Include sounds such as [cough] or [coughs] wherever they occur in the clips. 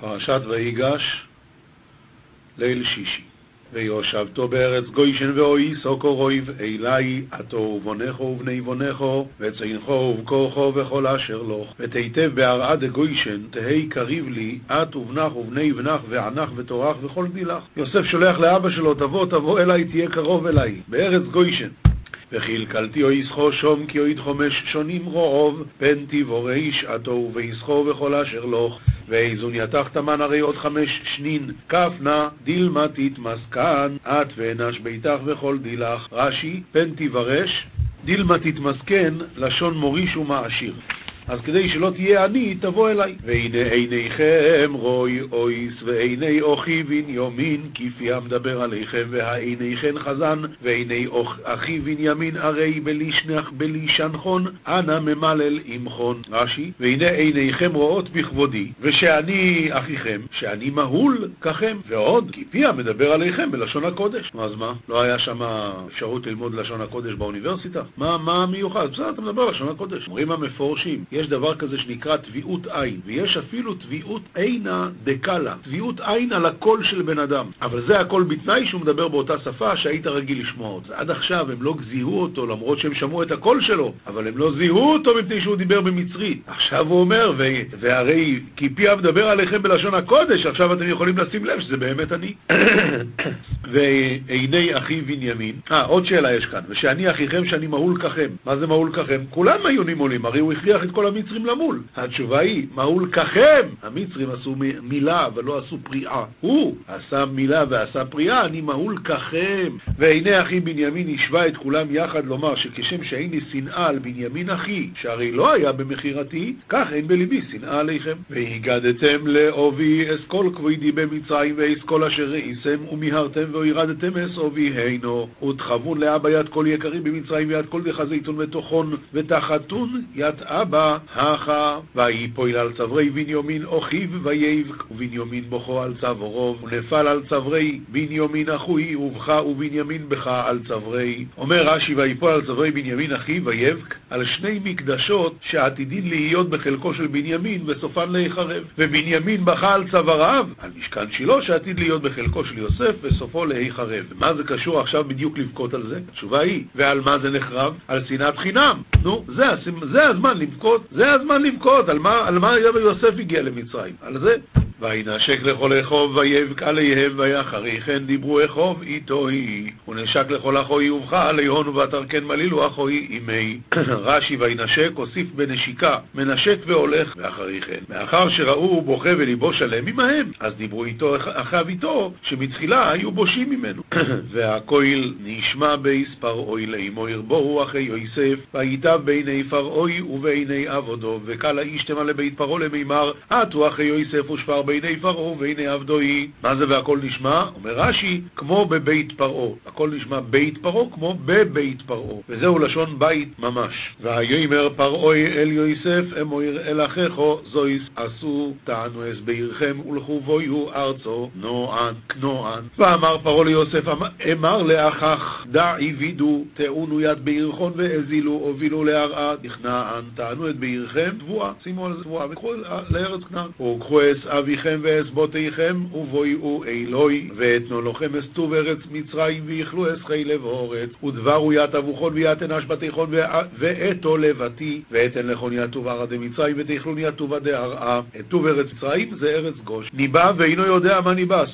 פרשת ויגש, ליל שישי. ויושבתו בארץ גוישן ואוי סוקו רויב אלי עתו ובונכו ובני בונכו וצינכו ובכוחו וכל אשר לוך ותיטב בהרעה דגוישן תהי קריב לי את ובנך ובני בנך וענך ותורך וכל בילך. יוסף שולח לאבא שלו תבוא תבוא אליי תהיה קרוב אליי. בארץ גוישן. וכלכלתי או יסחו שום כי אויד חומש שונים רוב פן תיבורי שעתו ויסחו וכל אשר לוך ואיזון יתח תמן הרי עוד חמש שנין. כף נא דילמה תתמסכן את ואנש ביתך וכל דילך. רש"י פן תיברש דילמה תתמסכן לשון מוריש ומעשיר אז כדי שלא תהיה עני, תבוא אליי. והנה עיניכם רוי אויס, ועיני אוכי בנימין, כפי המדבר עליכם, והעיניכם חזן, ועיני אחי בנימין הרי בלי שנך בלי שנחון, אנא ממלל עמכון. רש"י, והנה עיניכם רואות בכבודי, ושאני אחיכם, שאני מהול ככם. ועוד, כפי המדבר עליכם בלשון הקודש. אז מה, לא היה שם אפשרות ללמוד לשון הקודש באוניברסיטה? מה, מה מיוחד? בסדר, אתה מדבר לשון הקודש. אומרים המפורשים, יש דבר כזה שנקרא תביעות עין, ויש אפילו תביעות עינה דקלה, תביעות עין על הקול של בן אדם. אבל זה הכל בתנאי שהוא מדבר באותה שפה שהיית רגיל לשמוע אותה. עד עכשיו הם לא זיהו אותו למרות שהם שמעו את הקול שלו, אבל הם לא זיהו אותו מפני שהוא דיבר במצרית. עכשיו הוא אומר. והרי כי פי אב עליכם בלשון הקודש, עכשיו אתם יכולים לשים לב שזה באמת אני. [coughs] ועיני אחי בנימין, אה, עוד שאלה יש כאן, ושאני אחיכם שאני מהול ככם. מה זה מהול ככם? כולם היו נימולים, הרי הוא הכריח את כל המצרים למול? התשובה היא, מהול ככם. המצרים עשו מילה, אבל לא עשו פריאה. הוא עשה מילה ועשה פריאה, אני מהול ככם. והנה אחי בנימין השווה את כולם יחד לומר שכשם שהייני שנאה על בנימין אחי, שהרי לא היה במכירתי, כך אין בליבי שנאה עליכם. והגדתם לעובי אסכול כבודי במצרים ואסכול אשר ראיסם, ומיהרתם והירדתם אסעובי הינו, ותחבון לאבא יד כל יקרי במצרים ויד כל דחזיתון ותוכון, ותחתון יד אבא הכה, ויפול על צברי בנימין אחיו ויבק, ובנימין בוכו על צוורוב, ונפל על צברי בנימין אחוי, ובכה ובנימין בכה על צברי. אומר רש"י, ויפול על צברי בנימין אחי ויבק, על שני מקדשות שעתידין להיות בחלקו של בנימין, וסופן להיחרב. ובנימין בכה על צוואריו, על משכן שילה שעתיד להיות בחלקו של יוסף, וסופו להיחרב. מה זה קשור עכשיו בדיוק לבכות על זה? התשובה היא, ועל מה זה נחרב? על שנאת חינם. נו, זה, זה הזמן לבכות, זה הזמן לבכות, על מה, על מה יוסף הגיע למצרים? על זה. וינשק לכל אכוב ויבק עליהם ויחרי כן דיברו אכוב איתו היא ונשק לכל אחוי ובכה עליהון ובתר כן מלילו אחוי עמי [clears throat] רש"י וינשק הוסיף בנשיקה מנשק והולך ואחרי כן. מאחר שראו בוכה וליבו שלם עמהם אז דיברו איתו אחיו איתו שמתחילה היו בושים ממנו. [clears throat] והכויל נשמע בייס פרעוי לאמו ירבוהו אחי יוסף ויטב בעיני פרעוי ובעיני עבודו וקל האיש תמה לבית פרעה למימר עטו אחי יוסף ושפר בעיני פרעה ועיני עבדו היא. מה זה והכל נשמע? אומר רש"י, כמו בבית פרעה. הכל נשמע בית פרעה כמו בבית פרעה. וזהו לשון בית ממש. והיאמר פרעה אל יוסף אמויר אל אחיכו זויס עשו תענו אס בעירכם ולכו בויו ארצו נוען כנוען. ואמר פרעה ליוסף אמר לאחך דעי וידו תאונו יד בעירכון והזילו הובילו להרעה נכנען תענו את בעירכם תבואה שימו על זה תבואה וקחו לארץ כנען וקחו אס אביכם אביכם ואסבותיכם, ובויאו אלוהי, ואתנו לכם אסתו בארץ מצרים, ויכלו אסחי לב אורץ, ודברו ית אבוכון ויתן אשבתיכון, ואתו לבתי, ואתן לכון יתוב ערא דמצרים, ותאכלון יתובה דהרעה. אתוב ארץ מצרים זה ארץ גוש. ניבא ואינו יודע מה ניבא,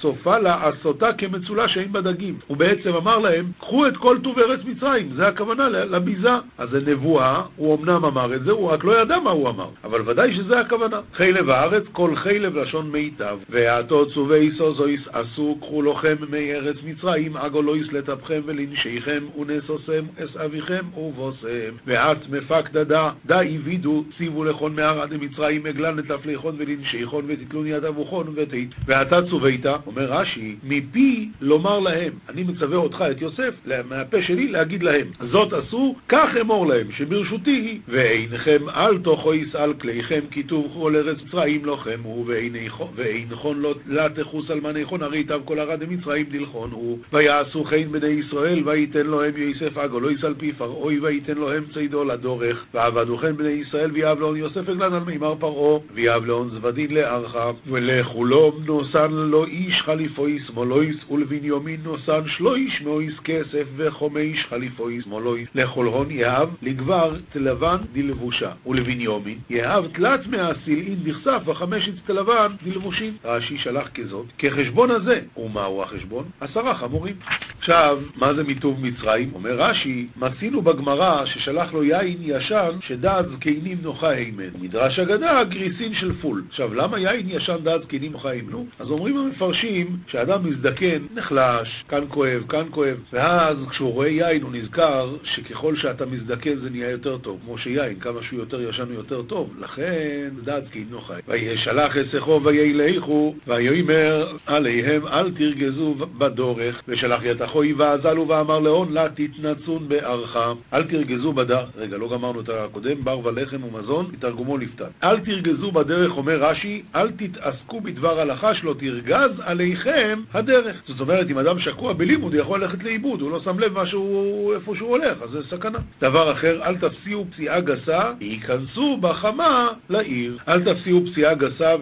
סופה לעשותה כמצולה שאין בה דגים. הוא בעצם אמר להם, קחו את כל טוב ארץ מצרים, זה הכוונה לביזה. אז זה נבואה, הוא אמנם אמר את זה, הוא רק לא ידע מה הוא אמר, אבל ודאי שזה הכוונה. חי לב הארץ, כל חילב לשון מיטב, ועתו צובי סוזויס עשו קחו לוחם מארץ מצרים, אגו יסלטבכם ולנשיכם, ונסוסם אס אביכם ובוסם. ואת מפק דדה, די וידו, ציבו לכון מערה דמצרים, עגלן לתפליכון ולנשיכון, ותתלון יד אבוכון ותית. ואתה צווית, אומר רש"י, מפי לומר להם, אני מצווה אותך, את יוסף, מהפה שלי להגיד להם, זאת עשו, כך אמור להם, שברשותי היא, ואינכם אל תוכו יסעל כליכם, כתוב כל ארץ מצרים לוחם הוא, ואין נכון לא, לה תחוס על מניכון, הרי איתם כל הרע דמצרים דלכון הוא. ויעשו חן בני ישראל, וייתן להם יוסף אגו, לא יסל פי פרעוי, וייתן להם צידו לדורך. ועבדו חן בני ישראל, ויאב לאון יוסף אגלן על מימר פרעה, ויאב לאון זבדין לארכה, ולחולום נוסן לו איש חליפויס מולויס, ולבניומין נוסן שלויש מאויס כסף, וחומש חליפויס מולויס. לכל הון יאב לגבר תלבן דלבושה, ולבניומין יאב תלת מהסילאין דכסף, וחמשת תלבן דלבושין. רש"י שלח כזאת, כחשבון הזה. ומהו החשבון? עשרה חמורים. עכשיו, מה זה מיטוב מצרים? אומר רש"י, מצינו בגמרא ששלח לו יין ישן שדעת זקנים נוחה הימן. מדרש אגדה, גריסין של פול. עכשיו, למה יין ישן דעת זקנים נוחה הימנו? אז אומרים המפרשים שאדם מזדקן, נחלש, כאן כואב, כאן כואב, ואז כשהוא רואה יין הוא נזכר שככל שאתה מזדקן זה נהיה יותר טוב, כמו שיין, כמה שהוא יותר ישן הוא יותר טוב. לכן, דעת זקנים נוחה. וישלח את שיחו וילכו, ויאמר עליהם אל תרגזו בדורך, ושלח יתחו ואזלו ואמר להון לה תתנצון בארכה, אל תרגזו בדרך, רגע, לא גמרנו את הקודם, בר ולחם ומזון, תרגומו לפתן. אל תרגזו בדרך, אומר רש"י, אל תתעסקו בדבר הלכה שלא תרגז עליכם הדרך. זאת אומרת, אם אדם שקוע בלימוד, הוא יכול ללכת לאיבוד, הוא לא שם לב משהו, איפה שהוא הולך, אז זה סכנה. דבר אחר, אל תפסיעו פסיעה גסה, ייכנסו בחמה לעיר. אל תפסיעו פסיעה גסה,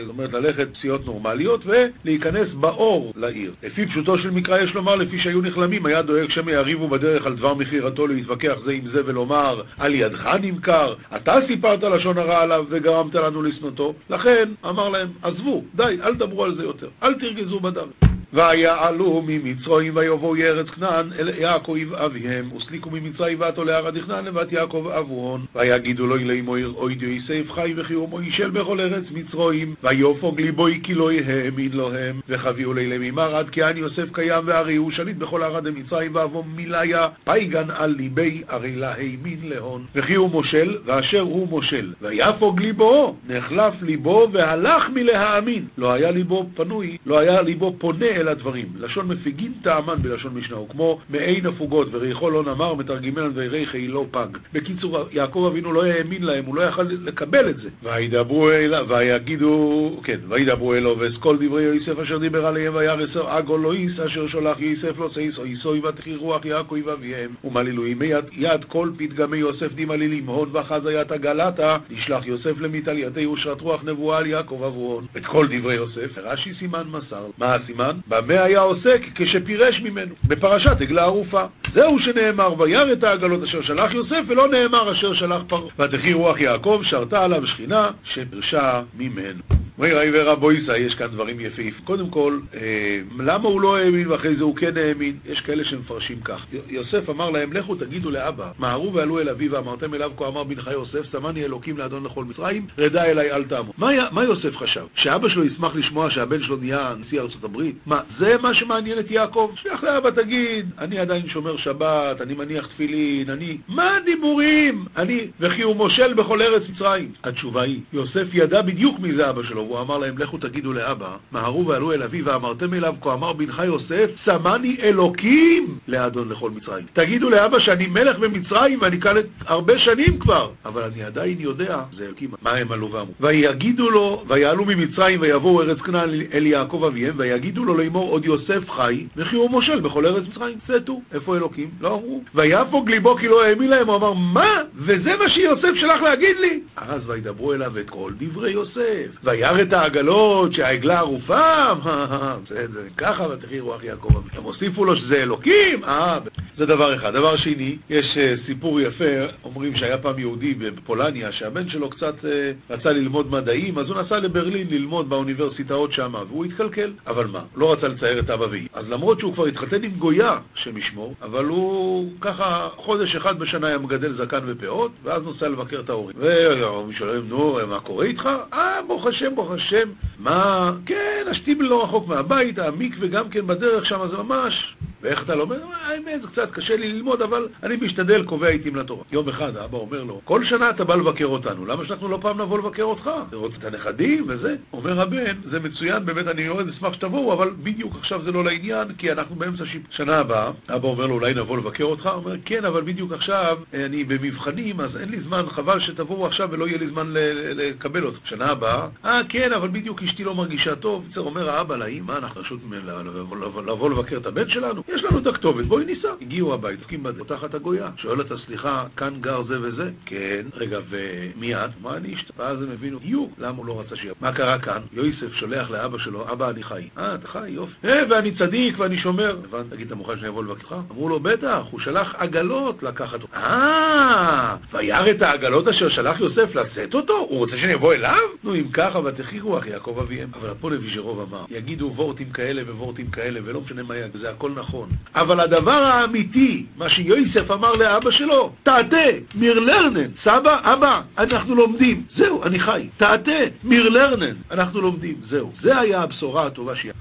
זאת אומרת, ללכת פסיעות נורמליות, ולהיכנס באור לעיר. לפי פשוטו של מקרא יש לומר, לפי שהיו נכלמים, היה דואג שמא יריבו בדרך על דבר מכירתו להתווכח זה עם זה ולומר, על ידך נמכר, אתה סיפרת לשון הרע עליו וגרמת לנו לשנותו, לכן אמר להם, עזבו, די, אל תדברו על זה יותר, אל תרגזו בדם. ויעלו ממצרים ויבואו ארץ כנען אל יעקב אביהם וסליקו ממצרים ועתו להר הדכנן לבת יעקב אבוהון ויגידו לו לאמור אוי יוסף חי וחיומו ישל בכל ארץ מצרים ויופוג ליבוי כי לא האמין להם. וחביאו לילה ממר עד כי אני יוסף קיים והרי הוא שליט בכל ערד מצרים ואבו מיליה פייגן על ליבי הרי לה האמין להון. וכי הוא מושל ואשר הוא מושל. ויפוג ליבו נחלף ליבו והלך מלהאמין. לא היה ליבו פנוי לא היה ליבו פונה אל הדברים. לשון מפיגין טעמן בלשון משנה, הוא כמו מעין הפוגות, וריחו לא נמר, מתרגמן וריחי לא פג. בקיצור, יעקב אבינו לא האמין להם, הוא לא יכל לקבל את זה. וידברו אליו, ויגידו, כן, וידברו אלו, ואסכול דברי יוסף אשר דיבר עליהם, וירס אגו לא איס אשר שולח יוסף לא צייס, או איסוי ותחי רוח יעקב אביהם, ומלילו ימי יד, כל פתגמי יוסף דמלילים, הון וחז היית הגלתה, נשלח יוסף למתעלייתי ושרת רוח נבואה על יעקב אברון. את כל דברי יוסף, רש"י סימן מסר. מה הסימן? במה היה עוסק כשפירש ממנו? בפרשת עגלה ערופה. זהו שנאמר, וירא את העגלות אשר שלח יוסף, ולא נאמר אשר שלח פרעה. ותחי רוח יעקב, שרתה עליו שכינה, שפרשה ממנו. אומר ראי ורבויסא, יש כאן דברים יפים. קודם כל, אה, למה הוא לא האמין ואחרי זה הוא כן האמין? יש כאלה שמפרשים כך. יוסף אמר להם, לכו תגידו לאבא, מהרו ועלו אל אבי ואמרתם אליו כה אמר בנך יוסף, שמני אלוקים לאדון לכל מצרים, רדה אליי אל תעמו. מה, מה יוסף חשב? שאבא שלו ישמח לשמוע שהבן שלו נהיה נשיא ארצות הברית? מה, זה מה שמעניין את יעקב? שלח לאבא תגיד, אני עדיין שומר שבת, אני מניח תפילין, אני... מה הדיבורים? אני... וכי הוא מושל בכל ארץ מצרים. התשובה היא, יוסף ידע בדיוק מי זה אבא שלו, והוא אמר להם, לכו תגידו לאבא, מהרו ועלו אל אבי ואמרתם אליו, כה אמר בנך יוסף, שמני אלוקים לאדון לכל מצרים. תגידו לאבא שאני מלך במצרים ואני כאן הרבה שנים כבר, אבל אני עדיין יודע, זה אלוקים, מה הם עלו ואמרו. ויגידו לו, ויעלו ממצרים ויבואו ארץ כנען אל יעקב אביהם, ויגידו לו לאמור עוד יוסף חי, וכי הוא מושל בכל ארץ מצרים. סטו, איפה אלוקים? לא אמרו. ויפוג ליבו כי לא האמין להם, הוא אמר, מה? וזה מה שיוסף שלח להגיד לי? אז וידברו אליו את כל דברי יוסף. וירא את העגלות, שהעגלה ערופה, [laughs] בסדר, ככה ותחי רוח יעקב. הם הוסיפו לו שזה אלוקים, אה, זה דבר אחד. דבר שני, יש סיפור יפה, אומרים שהיה פעם יהודי בפולניה, שהבן שלו קצת רצה ללמוד מדעים, אז הוא נסע לברלין ללמוד באוניברסיטאות שם, והוא התקלקל. אבל מה, לא רצה לצייר את אבא ואמא. אז למרות שהוא כבר התחתן עם גויה, שם ישמור, אבל הוא ככה חודש אחד בשנה היה מגדל זקן ופאות, ואז נוסע לבקר את ההורים. והוא שואל, נו, מה קורה איתך? אה, ברוך השם, ברוך השם. מה? כן, השטיבל לא רחוק מהבית, המקווה גם כן בדרך שם, זה ממש ואיך אתה לומד? האמת, זה קצת קשה לי ללמוד, אבל אני משתדל, קובע עיתים לתורה. יום אחד האבא אומר לו, כל שנה אתה בא לבקר אותנו, למה שאנחנו לא פעם נבוא לבקר אותך? לראות את הנכדים וזה. אומר הבן, זה מצוין, באמת, אני מאוד אשמח שתבואו, אבל בדיוק עכשיו זה לא לעניין, כי אנחנו באמצע שנה הבאה. אבא אומר לו, אולי נבוא לבקר אותך? הוא אומר, כן, אבל בדיוק עכשיו אני במבחנים, אז אין לי זמן, חבל שתבואו עכשיו ולא יהיה לי זמן לקבל אותך. שנה הבאה, אה, כן, אבל בדיוק אשתי לא מרגישה טוב. אומר האבא לאמא, אנחנו פשוט לבוא לבקר את הבן שלנו? יש לנו את הכתובת, בואי ניסע. הגיעו הבית, דופקים בדלת, פותחת הגויה. שואל אותה, סליחה, כאן גר זה וזה? כן. רגע, ומי את? מה אני אשת? ואז הם הבינו, יו, למה הוא לא רצה שיהיה? מה קרה כאן? יוסף שולח לאבא שלו, אבא, אני חי. אה, אתה חי, יופי. אה, ואני צדיק ואני שומר. הבנת, תגיד, אתה מוכן שאני אבוא לבקרך? אמרו לו, בטח, הוא שלח עגלות לקחת אותו. אה, וירא את העגלות אשר שלח יוסף לשאת אותו? הוא רוצה שאני אבוא אליו? נו, אם ככה, ותחירו אח יעקב אביהם. אבל הפונבי שרוב אמר, יגידו וורטים כאלה וורטים כאלה, ולא משנה מה יגיד, זה הכל נכון. אבל הדבר האמיתי, מה שיוסף אמר לאבא שלו, תעתה, מיר לרנן, סבא, אבא, אנחנו לומדים, זהו, אני חי. תעתה, מיר לרנן, אנחנו לומדים, זהו. זה היה הבשורה הטובה שהיא.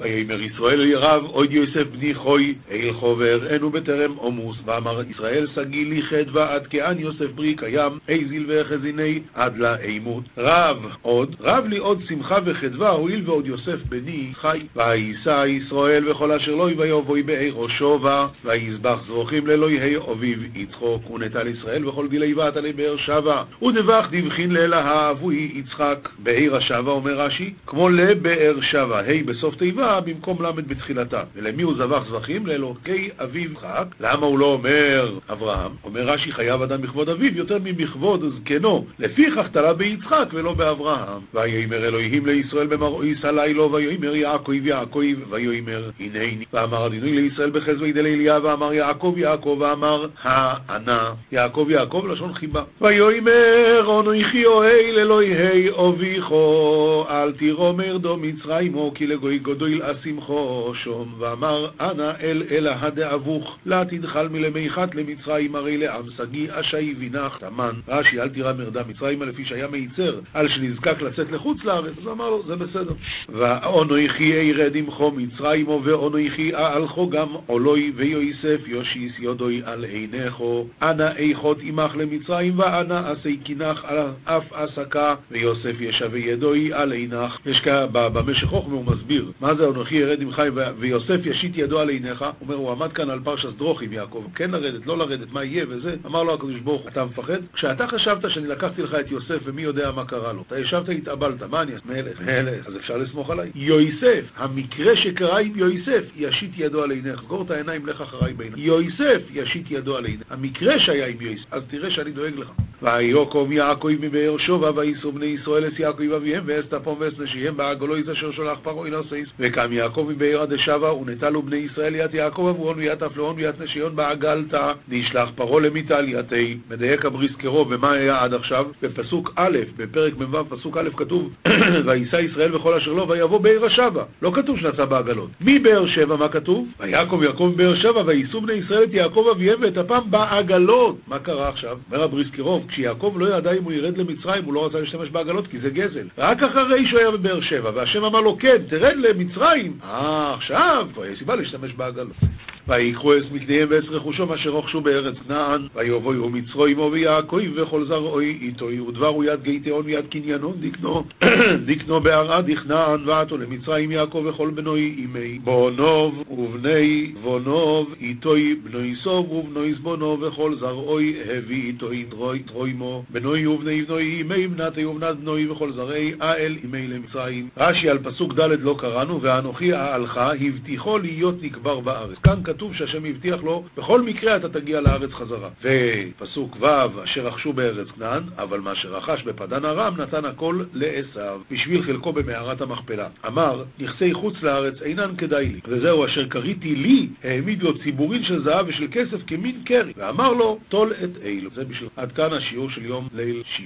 ויאמר ישראל אל ירב, אוי יוסף בני חוי, אל חובר, אינו בטרם עמוס, ואמר ישראל שגיא לי חדווה עד כאן יוסף ברי קיים, איזיל וחזיני עד לאימות. רב עוד, רב לי עוד שמחה וחדווה, הואיל ועוד יוסף בני חי. ויישא ישראל וכל אשר לא ויבואי בעירו שובה, ויזבח זרוכים לאלוהי אביו יצחוק, ונטל ישראל וכל גילי באת לבאר שבע. ודבח דבחין לאלה אבוי יצחק, בעיר השבע, אומר רש"י, כמו לבאר שבע, ה' בסוף תיבה במקום ל' בתחילתה. ולמי הוא זבח זבחים? לאלוקי אביו יצחק. למה הוא לא אומר אברהם? אומר רש"י, חייב אדם בכבוד אביו יותר מבכבוד זקנו. לפיכך תלה ביצחק ולא באברהם. ויאמר אלוהים לישראל במרואי סלילו, ויאמר יעקב יעקב, ויאמר הנני. ואמר אדוני לישראל בחזוי דליליה, ואמר יעקב יעקב, ואמר הענה. יעקב יעקב לשון חיבה. ויאמר אנוכי אוהל אלוהי אביכו, אל תירומר דו מצרימו, כי לגוי גדול אשמחו שום. ואמר אנא אל אלה הדאבוך, לה תנחל מלמי חת למצרים, הרי לעם שגיא אשי וינח תמן. רש"י, אל תירא מרדה מצרימה לפי שהיה מיצר, על שנזקק לצאת לחוץ לארץ. אז אמר לו, זה בסדר. ואונויכי ירד עמכו מצרימו, ואונויכי אהלכו גם עולוי, ויוסף יושיס יודוי על עינךו. אנא איכות עמך למצרים, ואנא עשי קינך על אף עסקה, ויוסף ישווה ידוי על עינך. יש במשך חוכמה הוא מסביר, מה זה אנוכי ירד עמך, ויוסף ישית ידו על עיניך. אומר, הוא עמד כאן על פרשת דרוך עם יעקב, כן לרדת, לא לרדת, מה יהיה וזה. אמר לו הקדוש ברוך הוא, אתה מפחד? כשאתה חשבת שאני לקחתי לך את יוסף ומי יודע מה קרה לו, אתה ישבת, התאבלת, מה אני אעשה? מלך, מלך, אז אפשר לסמוך עליי. יוסף, המקרה שקרה עם יוסף, ישית ידו על עיניך. סגור את העיניים, לך אחריי בעיניך. יוסף, ישית ידו על עיניך. המקרה שהיה עם יוסף, אז תראה שאני דואג לך. ויוקום יעקב מבאר שובה, וייסעו בני ישראל את יעקב אביהם, ואס תפום ואס נשיהם, בעגלו אשר שולח פרעה אינוסייס. וקם יעקב מבאר עד שבה, ונטלו בני ישראל יד יעקב אבורון ויד תפלאון ויד נשיון בעגלתא, נשלח פרעה למיטל יתי. מדייק הבריסקרו, ומה היה עד עכשיו? בפסוק א', בפרק מ"ו, פסוק א', כתוב, [clears throat] ויישא ישראל וכל אשר לו, ויבוא באר השבה. לא כתוב שנסע בעגלות. מבאר שבע, מה כתוב? ויעקב יעקב מבאר שבע, וייסעו בני ישראל את יעקב אביהם ואת הפעם בעגלות. מה קרה עכשיו? כשיעקב לא ידע אם הוא ירד למצרים, הוא לא רצה להשתמש בעגלות כי זה גזל. רק אחרי שהוא היה בבאר שבע, והשם אמר לו, כן, תרד למצרים. אה, עכשיו כבר יש סיבה להשתמש בעגלות. ויקחו את מקדיהם ואת רכושם אשר רכשו בארץ כנען, ויבואו מצרו עמו ויעקב וכל זרעוי איתו, ודברו יד גייתאון ויד קניינון דקנו, [clears throat] דקנו בערד דכנען, ועתו למצרים יעקב וכל בנוי עמי, בונוב ובני בונוב איתוי בנוי סוב ובנוי זבונו וכל זרעוי הביא איתוי תרוימו, בנוי ובני בנוי עמי בנתי ובנת בנוי וכל זרעי האל עמי למצרים. רש"י על פסוק ד' לא קראנו, ואנוכי אהלך הבטיחו להיות נקבר בארץ. כאן כתוב שהשם הבטיח לו, בכל מקרה אתה תגיע לארץ חזרה. ופסוק ו', אשר רכשו בארץ כנען, אבל מה שרכש בפדן ארם נתן הכל לעשו, בשביל חלקו במערת המכפלה. אמר, נכסי חוץ לארץ אינן כדאי לי, וזהו אשר קריתי לי, העמיד לו ציבורין של זהב ושל כסף כמין קרי, ואמר לו, טול את אלו. זה בשביל... עד כאן השיעור של יום ליל שיש.